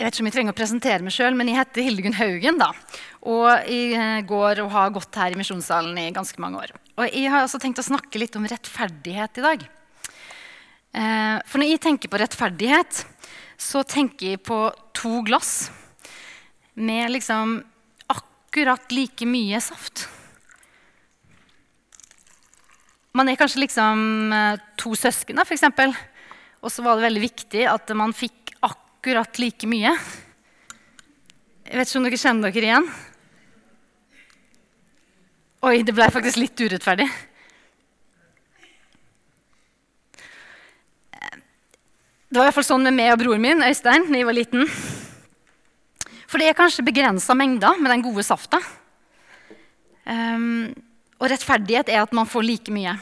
Jeg vet ikke om jeg trenger å presentere meg sjøl, men jeg heter Hildegunn Haugen. da. Og jeg eh, går og har gått her i Misjonssalen i ganske mange år. Og jeg har også tenkt å snakke litt om rettferdighet i dag. Eh, for når jeg tenker på rettferdighet, så tenker jeg på to glass med liksom akkurat like mye saft. Man er kanskje liksom eh, to søsken, da, f.eks. Og så var det veldig viktig at man fikk akkurat like mye. Jeg vet ikke om dere kjenner dere igjen? Oi, det ble faktisk litt urettferdig. Det var i hvert fall sånn med meg og broren min Øystein, da jeg var liten. For det er kanskje begrensa mengder med den gode safta. Um, og rettferdighet er at man får like mye.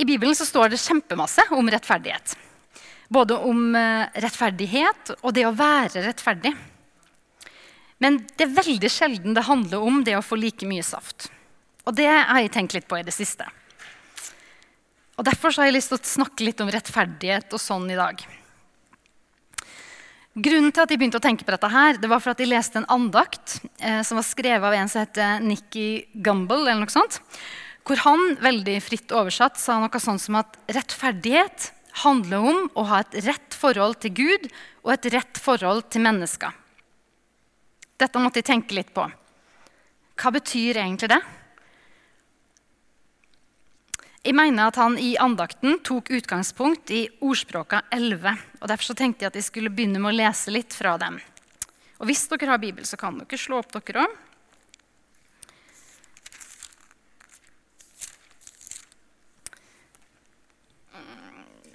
I Bibelen så står det kjempemasse om rettferdighet. Både om eh, rettferdighet og det å være rettferdig. Men det er veldig sjelden det handler om det å få like mye saft. Og det har jeg tenkt litt på i det siste. Og Derfor har jeg lyst til å snakke litt om rettferdighet og sånn i dag. Grunnen til at jeg begynte å tenke på dette, her, det var for at jeg leste en andakt eh, som var skrevet av en som heter Nikki Gumbel. eller noe sånt, Hvor han veldig fritt oversatt sa noe sånt som at rettferdighet handler om å ha et rett forhold til Gud og et rett forhold til mennesker. Dette måtte jeg tenke litt på. Hva betyr egentlig det? Jeg mener at han i andakten tok utgangspunkt i ordspråka 11. og Derfor tenkte jeg at jeg skulle begynne med å lese litt fra dem. Og Hvis dere har Bibel, så kan dere slå opp dere òg.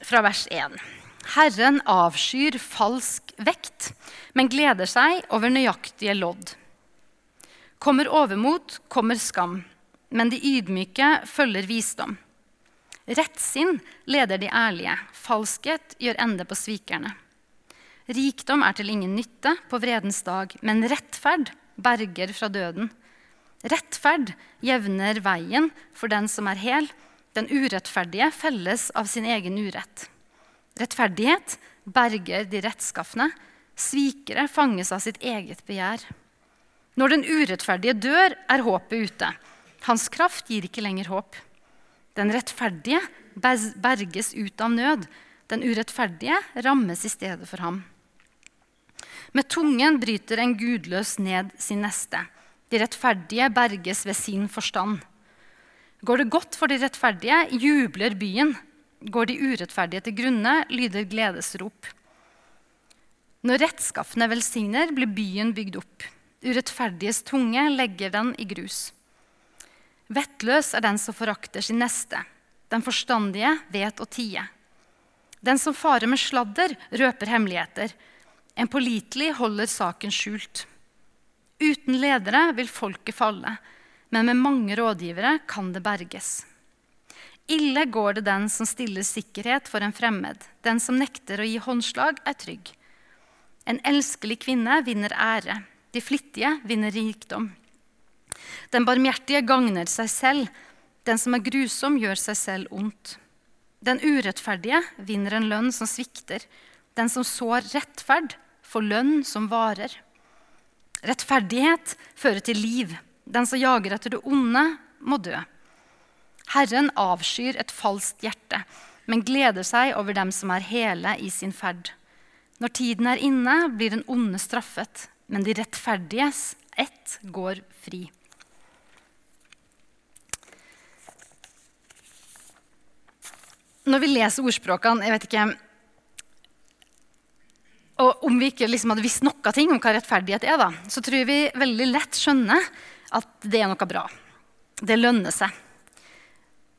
Fra vers 1. Herren avskyr falsk vekt, men gleder seg over nøyaktige lodd. Kommer overmot, kommer skam, men de ydmyke følger visdom. Rettsinn leder de ærlige, falskhet gjør ende på svikerne. Rikdom er til ingen nytte på vredens dag, men rettferd berger fra døden. Rettferd jevner veien for den som er hel, den urettferdige felles av sin egen urett. Rettferdighet berger de rettskafne. Svikere fanges av sitt eget begjær. Når den urettferdige dør, er håpet ute. Hans kraft gir ikke lenger håp. Den rettferdige berges ut av nød. Den urettferdige rammes i stedet for ham. Med tungen bryter en gudløs ned sin neste. De rettferdige berges ved sin forstand. Går det godt for de rettferdige, jubler byen. Går de urettferdige til grunne, lyder gledesrop. Når rettskaffene velsigner, blir byen bygd opp. Urettferdiges tunge legger den i grus. Vettløs er den som forakter sin neste. Den forstandige vet å tie. Den som farer med sladder, røper hemmeligheter. En pålitelig holder saken skjult. Uten ledere vil folket falle men med mange rådgivere kan det berges. Ille går det den som stiller sikkerhet for en fremmed. Den som nekter å gi håndslag, er trygg. En elskelig kvinne vinner ære. De flittige vinner rikdom. Den barmhjertige gagner seg selv. Den som er grusom, gjør seg selv ondt. Den urettferdige vinner en lønn som svikter. Den som sår rettferd, får lønn som varer. Rettferdighet fører til liv. Den som jager etter det onde, må dø. Herren avskyr et falskt hjerte, men gleder seg over dem som er hele i sin ferd. Når tiden er inne, blir den onde straffet, men de rettferdiges ett går fri. Når vi leser ordspråkene jeg vet ikke, og Om vi ikke liksom hadde visst noe om hva rettferdighet er, da, så tror jeg vi veldig lett skjønner at det er noe bra. Det lønner seg.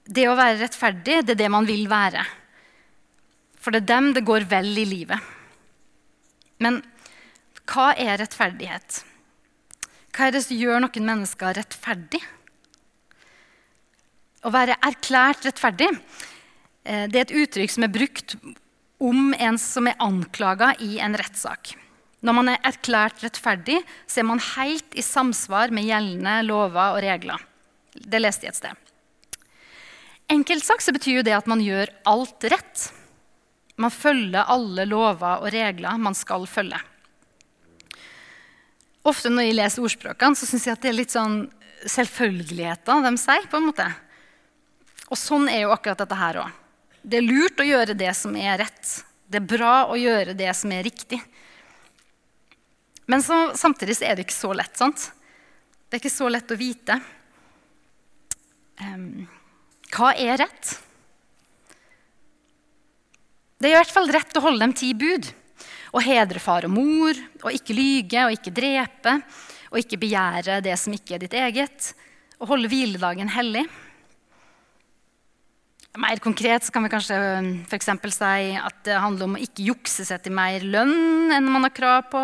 Det å være rettferdig, det er det man vil være. For det er dem det går vel i livet. Men hva er rettferdighet? Hva er det som gjør noen mennesker rettferdig? Å være erklært rettferdig eh, det er et uttrykk som er brukt om en som er anklaga i en rettssak. Når man er erklært rettferdig, så er man helt i samsvar med gjeldende lover og regler. Det leste jeg et sted. Enkelt sagt så betyr jo det at man gjør alt rett. Man følger alle lover og regler man skal følge. Ofte når jeg leser ordspråkene, så syns jeg at det er litt sånn selvfølgeligheter de sier. på en måte. Og sånn er jo akkurat dette her òg. Det er lurt å gjøre det som er rett. Det er bra å gjøre det som er riktig. Men så, samtidig så er det ikke så lett. sant? Det er ikke så lett å vite. Um, hva er rett? Det er i hvert fall rett å holde dem ti bud. Å hedre far og mor, å ikke lyge og ikke drepe, å ikke begjære det som ikke er ditt eget, å holde hviledagen hellig. Mer konkret kan vi kanskje for si at det handler om å ikke jukse seg til mer lønn enn man har krav på.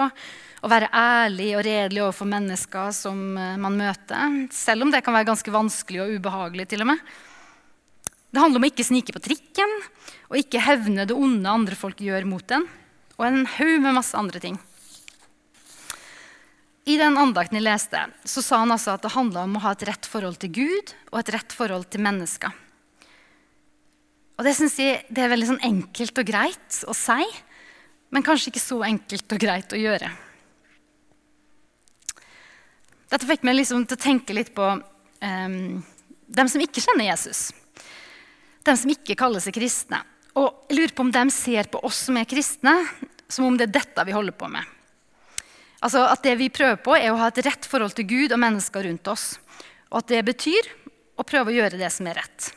Å være ærlig og redelig overfor mennesker som eh, man møter. Selv om det kan være ganske vanskelig og ubehagelig. til og med. Det handler om å ikke snike på trikken og ikke hevne det onde andre folk gjør mot en. Og en haug med masse andre ting. I den andakten jeg leste, så sa han altså at det handla om å ha et rett forhold til Gud og et rett forhold til mennesker. Og Det synes jeg det er veldig sånn enkelt og greit å si, men kanskje ikke så enkelt og greit å gjøre. Dette fikk meg liksom til å tenke litt på um, dem som ikke kjenner Jesus. Dem som ikke kaller seg kristne. Og jeg lurer på om de ser på oss som er kristne, som om det er dette vi holder på med. Altså At det vi prøver på, er å ha et rett forhold til Gud og mennesker rundt oss. Og at det betyr å prøve å gjøre det som er rett.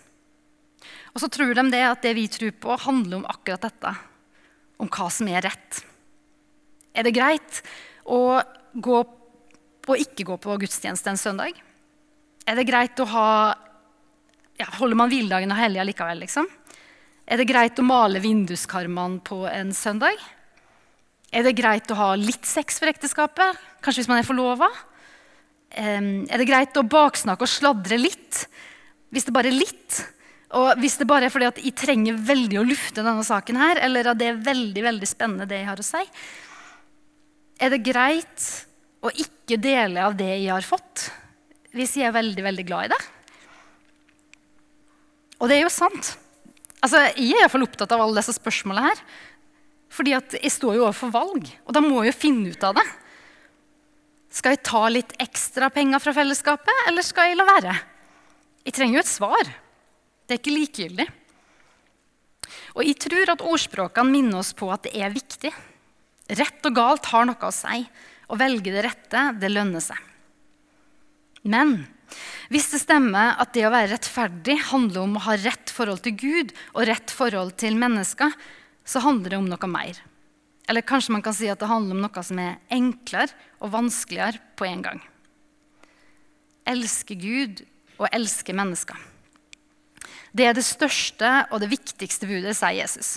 Og så tror de det at det vi tror på, handler om akkurat dette. Om hva som er rett. Er det greit å gå og ikke gå på gudstjeneste en søndag? Er det greit å ha ja, Holder man hviledagen og helga likevel, liksom? Er det greit å male vinduskarmene på en søndag? Er det greit å ha litt sex for ekteskapet? Kanskje hvis man er forlova? Er det greit å baksnakke og sladre litt? Hvis det bare er litt? Og hvis det bare er fordi at jeg trenger veldig å lufte denne saken, her, eller at det er veldig veldig spennende det jeg har å si, er det greit å ikke dele av det jeg har fått, hvis jeg er veldig, veldig glad i det? Og det er jo sant. Altså, jeg er iallfall opptatt av alle disse spørsmålene her. Fordi at jeg står jo overfor valg, og da må jeg jo finne ut av det. Skal jeg ta litt ekstra penger fra fellesskapet, eller skal jeg la være? Jeg trenger jo et svar. Det er ikke likegyldig. Og jeg tror at ordspråkene minner oss på at det er viktig. Rett og galt har noe å si. Å velge det rette, det lønner seg. Men hvis det stemmer at det å være rettferdig handler om å ha rett forhold til Gud og rett forhold til mennesker, så handler det om noe mer. Eller kanskje man kan si at det handler om noe som er enklere og vanskeligere på en gang. Elske Gud og elske mennesker. Det er det største og det viktigste budet, sier Jesus.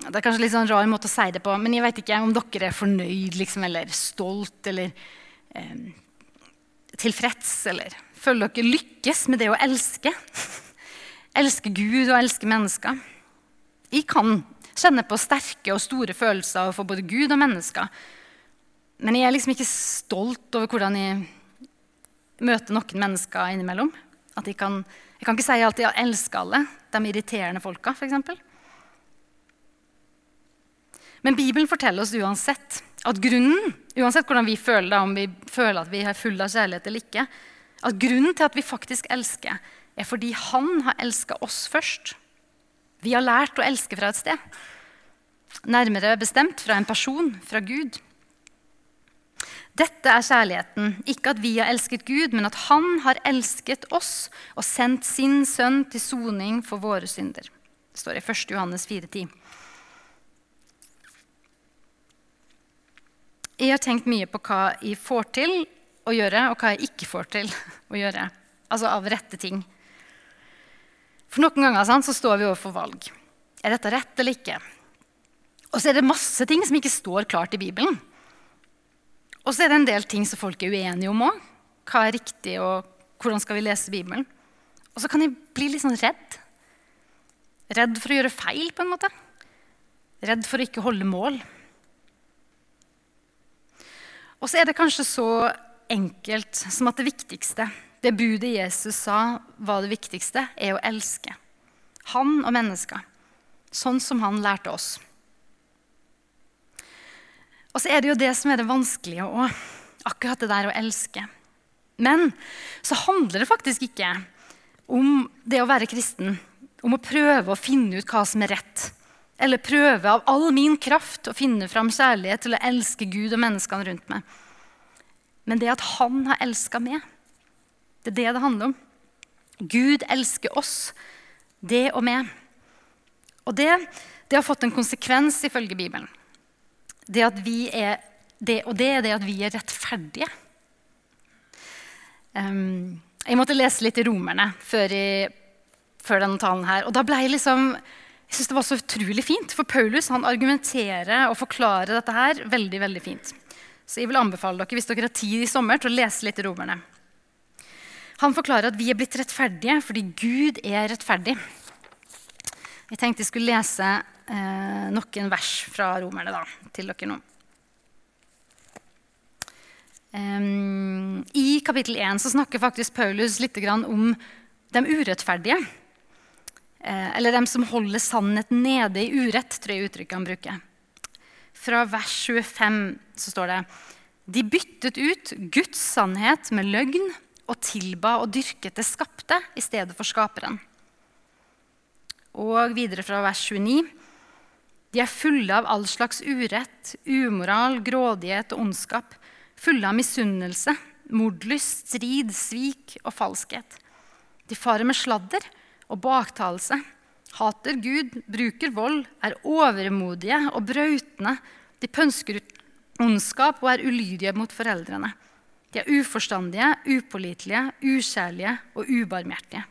Det er kanskje litt sånn rar måte å si det på, men jeg vet ikke om dere er fornøyd liksom, eller stolt eller eh, tilfreds. Eller føler dere lykkes med det å elske. elske Gud og elske mennesker. Jeg kan kjenne på sterke og store følelser for både Gud og mennesker. Men jeg er liksom ikke stolt over hvordan jeg møter noen mennesker innimellom. At jeg, kan, jeg kan ikke si alltid jeg elsker alle de irriterende folka, f.eks. Men Bibelen forteller oss uansett at grunnen uansett hvordan vi føler det, om vi føler at vi er fulle av kjærlighet eller ikke, at grunnen til at vi faktisk elsker, er fordi han har elska oss først. Vi har lært å elske fra et sted. Nærmere bestemt fra en person, fra Gud. Dette er kjærligheten. Ikke at vi har elsket Gud, men at Han har elsket oss og sendt sin sønn til soning for våre synder. Det står i 1. Johannes 4,10. Jeg har tenkt mye på hva jeg får til å gjøre, og hva jeg ikke får til å gjøre. Altså av rette ting. For noen ganger sant, så står vi overfor valg. Er dette rett eller ikke? Og så er det masse ting som ikke står klart i Bibelen. Og så er det en del ting som folk er uenige om òg. Hva er riktig, og hvordan skal vi lese Bibelen? Og så kan jeg bli litt sånn redd. Redd for å gjøre feil, på en måte. Redd for å ikke holde mål. Og så er det kanskje så enkelt som at det viktigste, det budet Jesus sa var det viktigste, er å elske. Han og mennesker. Sånn som han lærte oss. Og så er det jo det som er det vanskelige òg. Akkurat det der å elske. Men så handler det faktisk ikke om det å være kristen. Om å prøve å finne ut hva som er rett. Eller prøve av all min kraft å finne fram kjærlighet til å elske Gud og menneskene rundt meg. Men det at han har elska meg, det er det det handler om. Gud elsker oss, det og meg. Og det, det har fått en konsekvens ifølge Bibelen. Det er, det, og det er det at vi er rettferdige. Um, jeg måtte lese litt i Romerne før, i, før denne talen. her, og da ble Jeg liksom, jeg synes det var så utrolig fint, for Paulus han argumenterer og forklarer dette her veldig veldig fint. Så jeg vil anbefale dere hvis dere har tid i sommer, til å lese litt i Romerne. Han forklarer at vi er blitt rettferdige fordi Gud er rettferdig. Jeg tenkte jeg skulle lese eh, noen vers fra romerne da, til dere nå. Um, I kapittel 1 så snakker faktisk Paulus litt om de urettferdige. Eh, eller de som holder sannheten nede i urett, tror jeg uttrykket han bruker. Fra vers 25 så står det De byttet ut Guds sannhet med løgn og tilba og dyrket det skapte i stedet for skaperen. Og videre fra vers 29. De er fulle av all slags urett, umoral, grådighet og ondskap. Fulle av misunnelse, mordlyst, strid, svik og falskhet. De farer med sladder og baktalelse. Hater Gud, bruker vold, er overmodige og brautende. De pønsker ut ondskap og er ulydige mot foreldrene. De er uforstandige, upålitelige, ukjærlige og ubarmhjertige.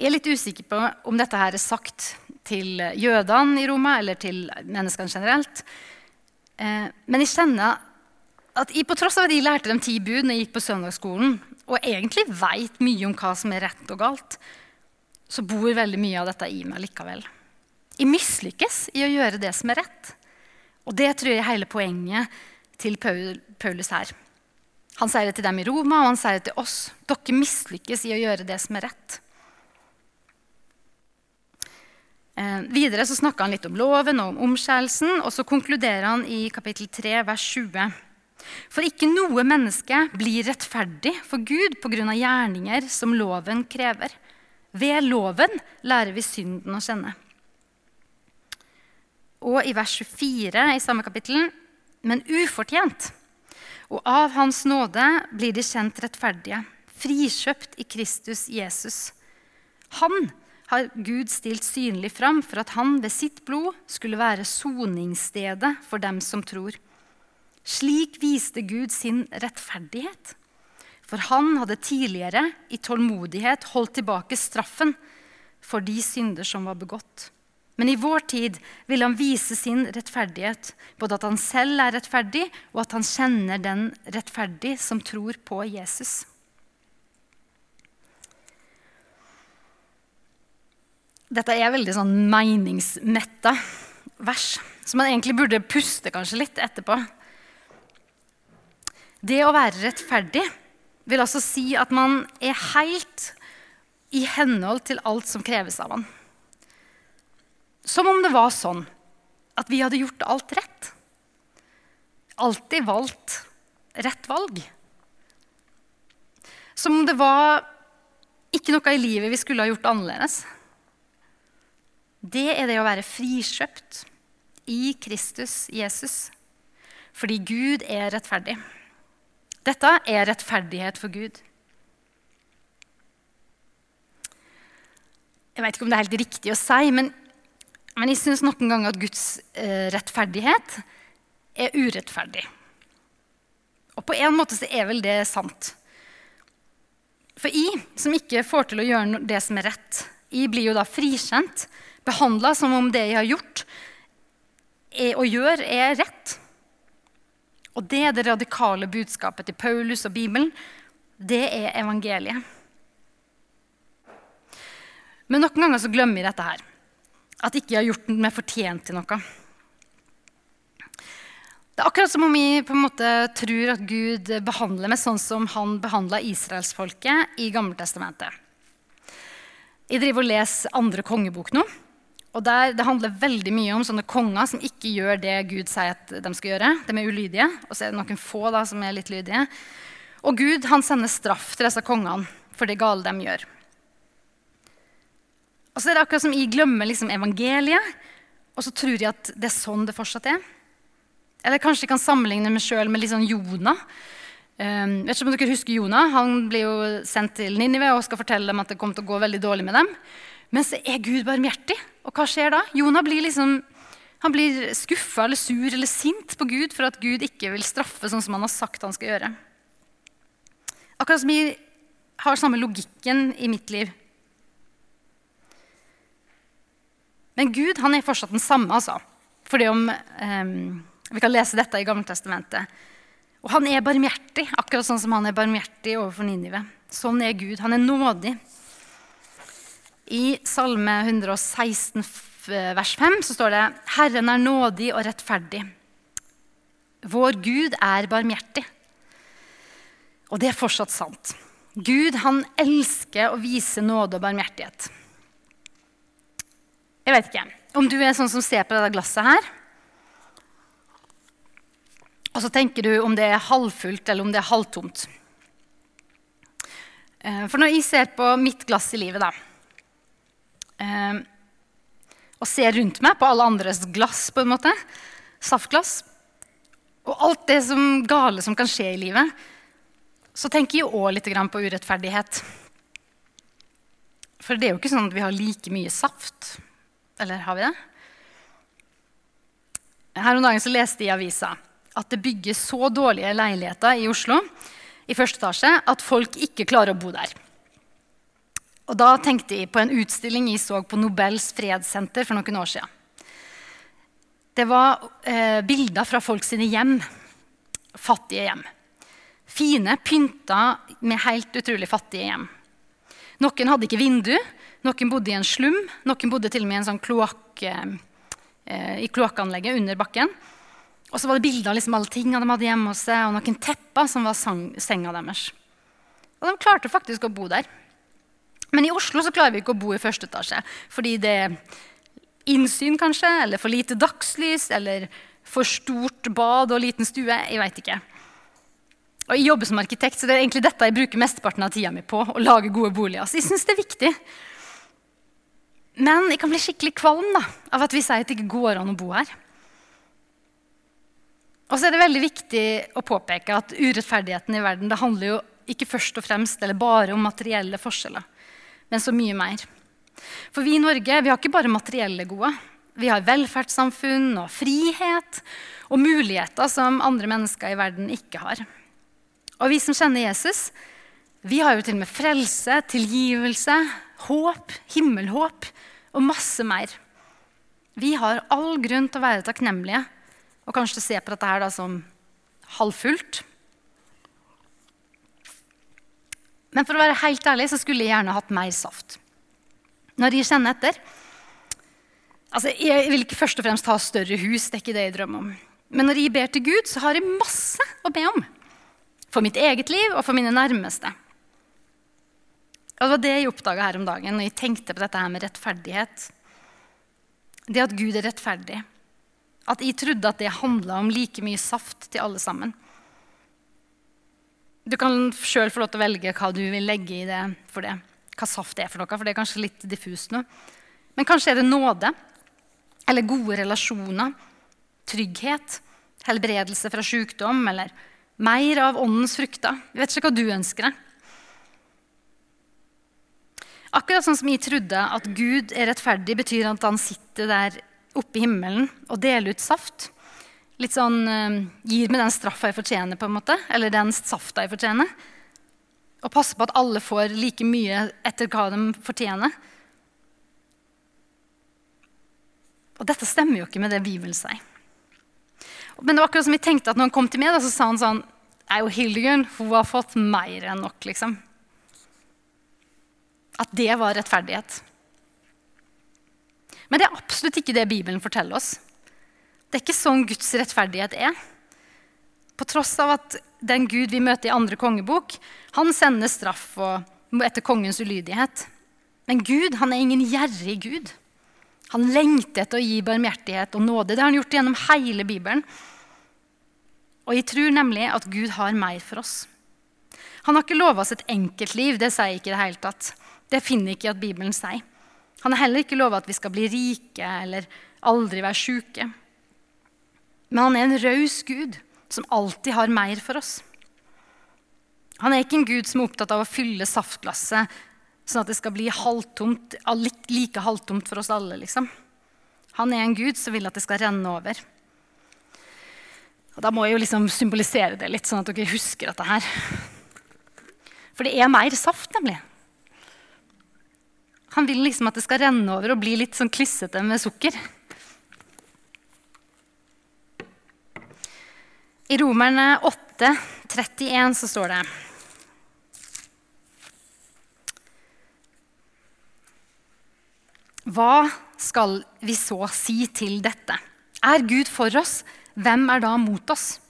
Jeg er litt usikker på om dette her er sagt til jødene i Roma eller til menneskene generelt. Eh, men jeg kjenner at jeg, på tross av at jeg lærte de ti bud når jeg gikk på søndagsskolen, og egentlig veit mye om hva som er rett og galt, så bor veldig mye av dette i meg likevel. Jeg mislykkes i å gjøre det som er rett. Og det tror jeg er hele poenget til Paulus her. Han sier det til dem i Roma, og han sier det til oss. Dere mislykkes i å gjøre det som er rett. Eh, videre så snakker han litt om loven og om omskjærelsen, og så konkluderer han i kapittel 3, vers 20. For ikke noe menneske blir rettferdig for Gud pga. gjerninger som loven krever. Ved loven lærer vi synden å kjenne. Og i vers 24 i samme kapittel men ufortjent. Og av Hans nåde blir de kjent rettferdige, frikjøpt i Kristus Jesus. Han har Gud stilt synlig fram for at han ved sitt blod skulle være soningsstedet for dem som tror. Slik viste Gud sin rettferdighet. For han hadde tidligere i tålmodighet holdt tilbake straffen for de synder som var begått. Men i vår tid vil han vise sin rettferdighet, både at han selv er rettferdig, og at han kjenner den rettferdig som tror på Jesus. Dette er veldig sånn meningsmetta vers, så man egentlig burde puste kanskje litt etterpå. Det å være rettferdig vil altså si at man er helt i henhold til alt som kreves av han. Som om det var sånn at vi hadde gjort alt rett. Alltid valgt rett valg. Som om det var ikke noe i livet vi skulle ha gjort annerledes. Det er det å være frikjøpt i Kristus Jesus. Fordi Gud er rettferdig. Dette er rettferdighet for Gud. Jeg vet ikke om det er helt riktig å si, men, men jeg syns noen ganger at Guds eh, rettferdighet er urettferdig. Og på en måte så er vel det sant. For jeg, som ikke får til å gjøre det som er rett, jeg blir jo da frikjent behandla som om det jeg har gjort og gjør, er rett. Og det er det radikale budskapet til Paulus og Bibelen. Det er evangeliet. Men noen ganger så glemmer vi dette her. At ikke jeg har gjort meg fortjent til noe. Det er akkurat som om vi på en måte tror at Gud behandler meg sånn som han behandla israelsfolket i Gammeltestamentet. Jeg driver og leser andre kongebok nå. Og der, Det handler veldig mye om sånne konger som ikke gjør det Gud sier at de skal gjøre. De er ulydige, og så er det noen få da, som er litt lydige. Og Gud han sender straff til disse kongene for det gale de gjør. Og så er det akkurat som jeg glemmer liksom evangeliet, og så tror jeg at det er sånn det fortsatt er. Eller kanskje jeg kan sammenligne meg sjøl med litt sånn Jonah. Um, vet ikke om dere husker Jonah. Han blir jo sendt til Ninive og skal fortelle dem at det kommer til å gå veldig dårlig med dem. Men så er Gud barmhjertig. Og hva skjer da? Jonah blir liksom han blir skuffa eller sur eller sint på Gud for at Gud ikke vil straffe sånn som han har sagt han skal gjøre. Akkurat som vi har samme logikken i mitt liv. Men Gud han er fortsatt den samme. altså. Fordi om, eh, Vi kan lese dette i Gammeltestamentet. Og han er barmhjertig, akkurat sånn som han er barmhjertig overfor Ninive. Sånn er Gud. Han er nådig. I Salme 116, vers 5 så står det Herren er nådig og rettferdig. Vår Gud er barmhjertig. Og det er fortsatt sant. Gud han elsker å vise nåde og barmhjertighet. Jeg vet ikke om du er sånn som ser på dette glasset her. Og så tenker du om det er halvfullt eller om det er halvtomt. Eh, for når jeg ser på mitt glass i livet, da, eh, og ser rundt meg på alle andres glass, på en måte, saftglass, og alt det som gale som kan skje i livet, så tenker jeg òg litt på urettferdighet. For det er jo ikke sånn at vi har like mye saft. Eller har vi det? Her om dagen så leste jeg i avisa at det bygges så dårlige leiligheter i Oslo i første etasje at folk ikke klarer å bo der. Og Da tenkte jeg på en utstilling jeg så på Nobels fredssenter for noen år siden. Det var eh, bilder fra folk sine hjem. Fattige hjem. Fine, pynta med helt utrolig fattige hjem. Noen hadde ikke vindu, noen bodde i en slum, noen bodde til og med i en sånn kloakk, eh, i kloakkanlegget under bakken. Og så var det bilder av liksom alle tingene de hadde hjemme hos seg, og noen tepper som var senga deres. Og de klarte faktisk å bo der. Men i Oslo så klarer vi ikke å bo i første etasje fordi det er innsyn, kanskje, eller for lite dagslys, eller for stort bad og liten stue. Jeg veit ikke. Og Jeg jobber som arkitekt, så det er egentlig dette jeg bruker mesteparten av tida mi på. å lage gode boliger. Så jeg synes det er viktig. Men jeg kan bli skikkelig kvalm da, av at vi sier at det ikke går an å bo her. Og så er det veldig viktig å påpeke at urettferdigheten i verden det handler jo ikke først og fremst eller bare om materielle forskjeller, men så mye mer. For vi i Norge vi har ikke bare materielle gode. Vi har velferdssamfunn og frihet og muligheter som andre mennesker i verden ikke har. Og vi som kjenner Jesus, vi har jo til og med frelse, tilgivelse, håp, himmelhåp og masse mer. Vi har all grunn til å være takknemlige og kanskje se på dette her da som halvfullt. Men for å være helt ærlig så skulle jeg gjerne hatt mer saft. Når jeg kjenner etter altså Jeg vil ikke først og fremst ha større hus, det er ikke det jeg drømmer om. Men når jeg ber til Gud, så har jeg masse å be om. For mitt eget liv og for mine nærmeste. Og Det var det jeg oppdaga her om dagen når jeg tenkte på dette her med rettferdighet. Det at Gud er rettferdig. At jeg trodde at det handla om like mye saft til alle sammen. Du kan sjøl få lov til å velge hva du vil legge i det for det. Hva saft er for noe, for det er kanskje litt diffust nå. Men kanskje er det nåde. Eller gode relasjoner. Trygghet. Helbredelse fra sykdom. Eller mer av åndens frukter. Jeg vet ikke hva du ønsker deg. Akkurat sånn som jeg trodde at Gud er rettferdig, betyr at han sitter der oppe i himmelen og deler ut saft. Litt sånn uh, Gir meg den straffa jeg fortjener, på en måte, eller den safta jeg fortjener. Og passer på at alle får like mye etter hva de fortjener. Og dette stemmer jo ikke med det Bibelen sier. Men det var akkurat som vi tenkte at når han kom til meg, så sa han sånn er jo Hildegunn hun har fått mer enn nok, liksom. At det var rettferdighet. Men det er absolutt ikke det Bibelen forteller oss. Det er ikke sånn Guds rettferdighet er. På tross av at den Gud vi møter i andre kongebok, han sender straff etter kongens ulydighet. Men Gud han er ingen gjerrig Gud. Han lengter etter å gi barmhjertighet og nåde. Det har han gjort gjennom hele Bibelen. Og jeg tror nemlig at Gud har mer for oss. Han har ikke lova oss et enkeltliv. Det sier ikke det hele tatt. Det finner ikke at Bibelen sier. Han har heller ikke lova at vi skal bli rike eller aldri være sjuke. Men han er en raus Gud som alltid har mer for oss. Han er ikke en Gud som er opptatt av å fylle saftglasset sånn at det skal bli halvtomt, like halvtomt for oss alle. liksom. Han er en Gud som vil at det skal renne over. Og Da må jeg jo liksom symbolisere det litt, sånn at dere husker dette her. For det er mer saft, nemlig. Han vil liksom at det skal renne over og bli litt sånn klissete med sukker. I Romerne 8, 31 så står det Hva skal vi så si til dette? Er Gud for oss? Hvem er da mot oss?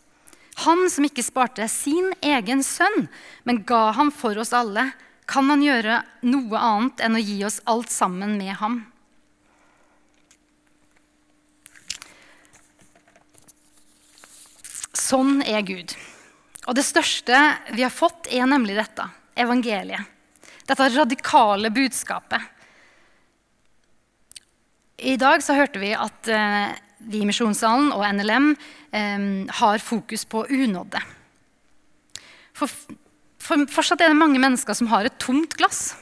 Han som ikke sparte sin egen sønn, men ga ham for oss alle, kan han gjøre noe annet enn å gi oss alt sammen med ham? Sånn er Gud. Og det største vi har fått, er nemlig dette evangeliet. Dette radikale budskapet. I dag så hørte vi at eh, vi i Misjonssalen og NLM eh, har fokus på unådde. For, for fortsatt er det mange mennesker som har et tomt glass.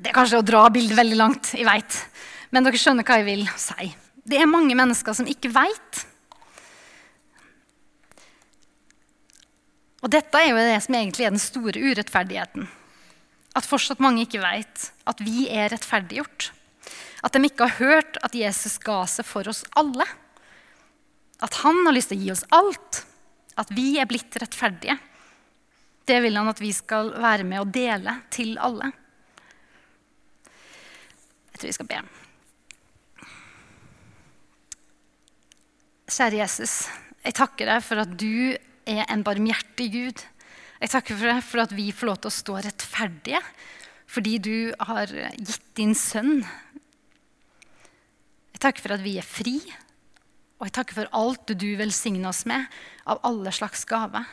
Det er kanskje å dra bildet veldig langt, jeg veit. Men dere skjønner hva jeg vil si. Det er mange mennesker som ikke veit. Og dette er jo det som egentlig er den store urettferdigheten. At fortsatt mange ikke veit at vi er rettferdiggjort. At de ikke har hørt at Jesus ga seg for oss alle. At han har lyst til å gi oss alt. At vi er blitt rettferdige. Det vil han at vi skal være med og dele til alle. Jeg tror vi skal be. Kjære Jesus, jeg takker deg for at du er en barmhjertig Gud. Jeg takker for deg for at vi får lov til å stå rettferdige fordi du har gitt din sønn. Jeg takker for at vi er fri, og jeg takker for alt du velsigner oss med av alle slags gaver.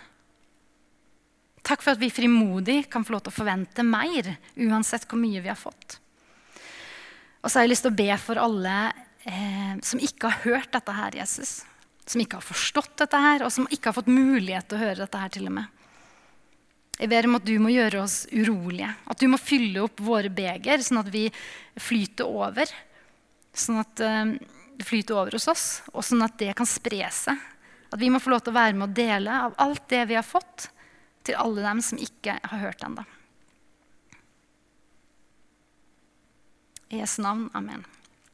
Takk for at vi frimodig kan få lov til å forvente mer, uansett hvor mye vi har fått. Og så har jeg lyst til å be for alle eh, som ikke har hørt dette her, Jesus. Som ikke har forstått dette her, og som ikke har fått mulighet til å høre dette her til og med. Jeg ber om at du må gjøre oss urolige. At du må fylle opp våre beger, sånn at vi flyter over. Sånn at det flyter over hos oss, og sånn at det kan spre seg. At vi må få lov til å være med og dele av alt det vi har fått, til alle dem som ikke har hørt ennå. I Jesu navn. Amen.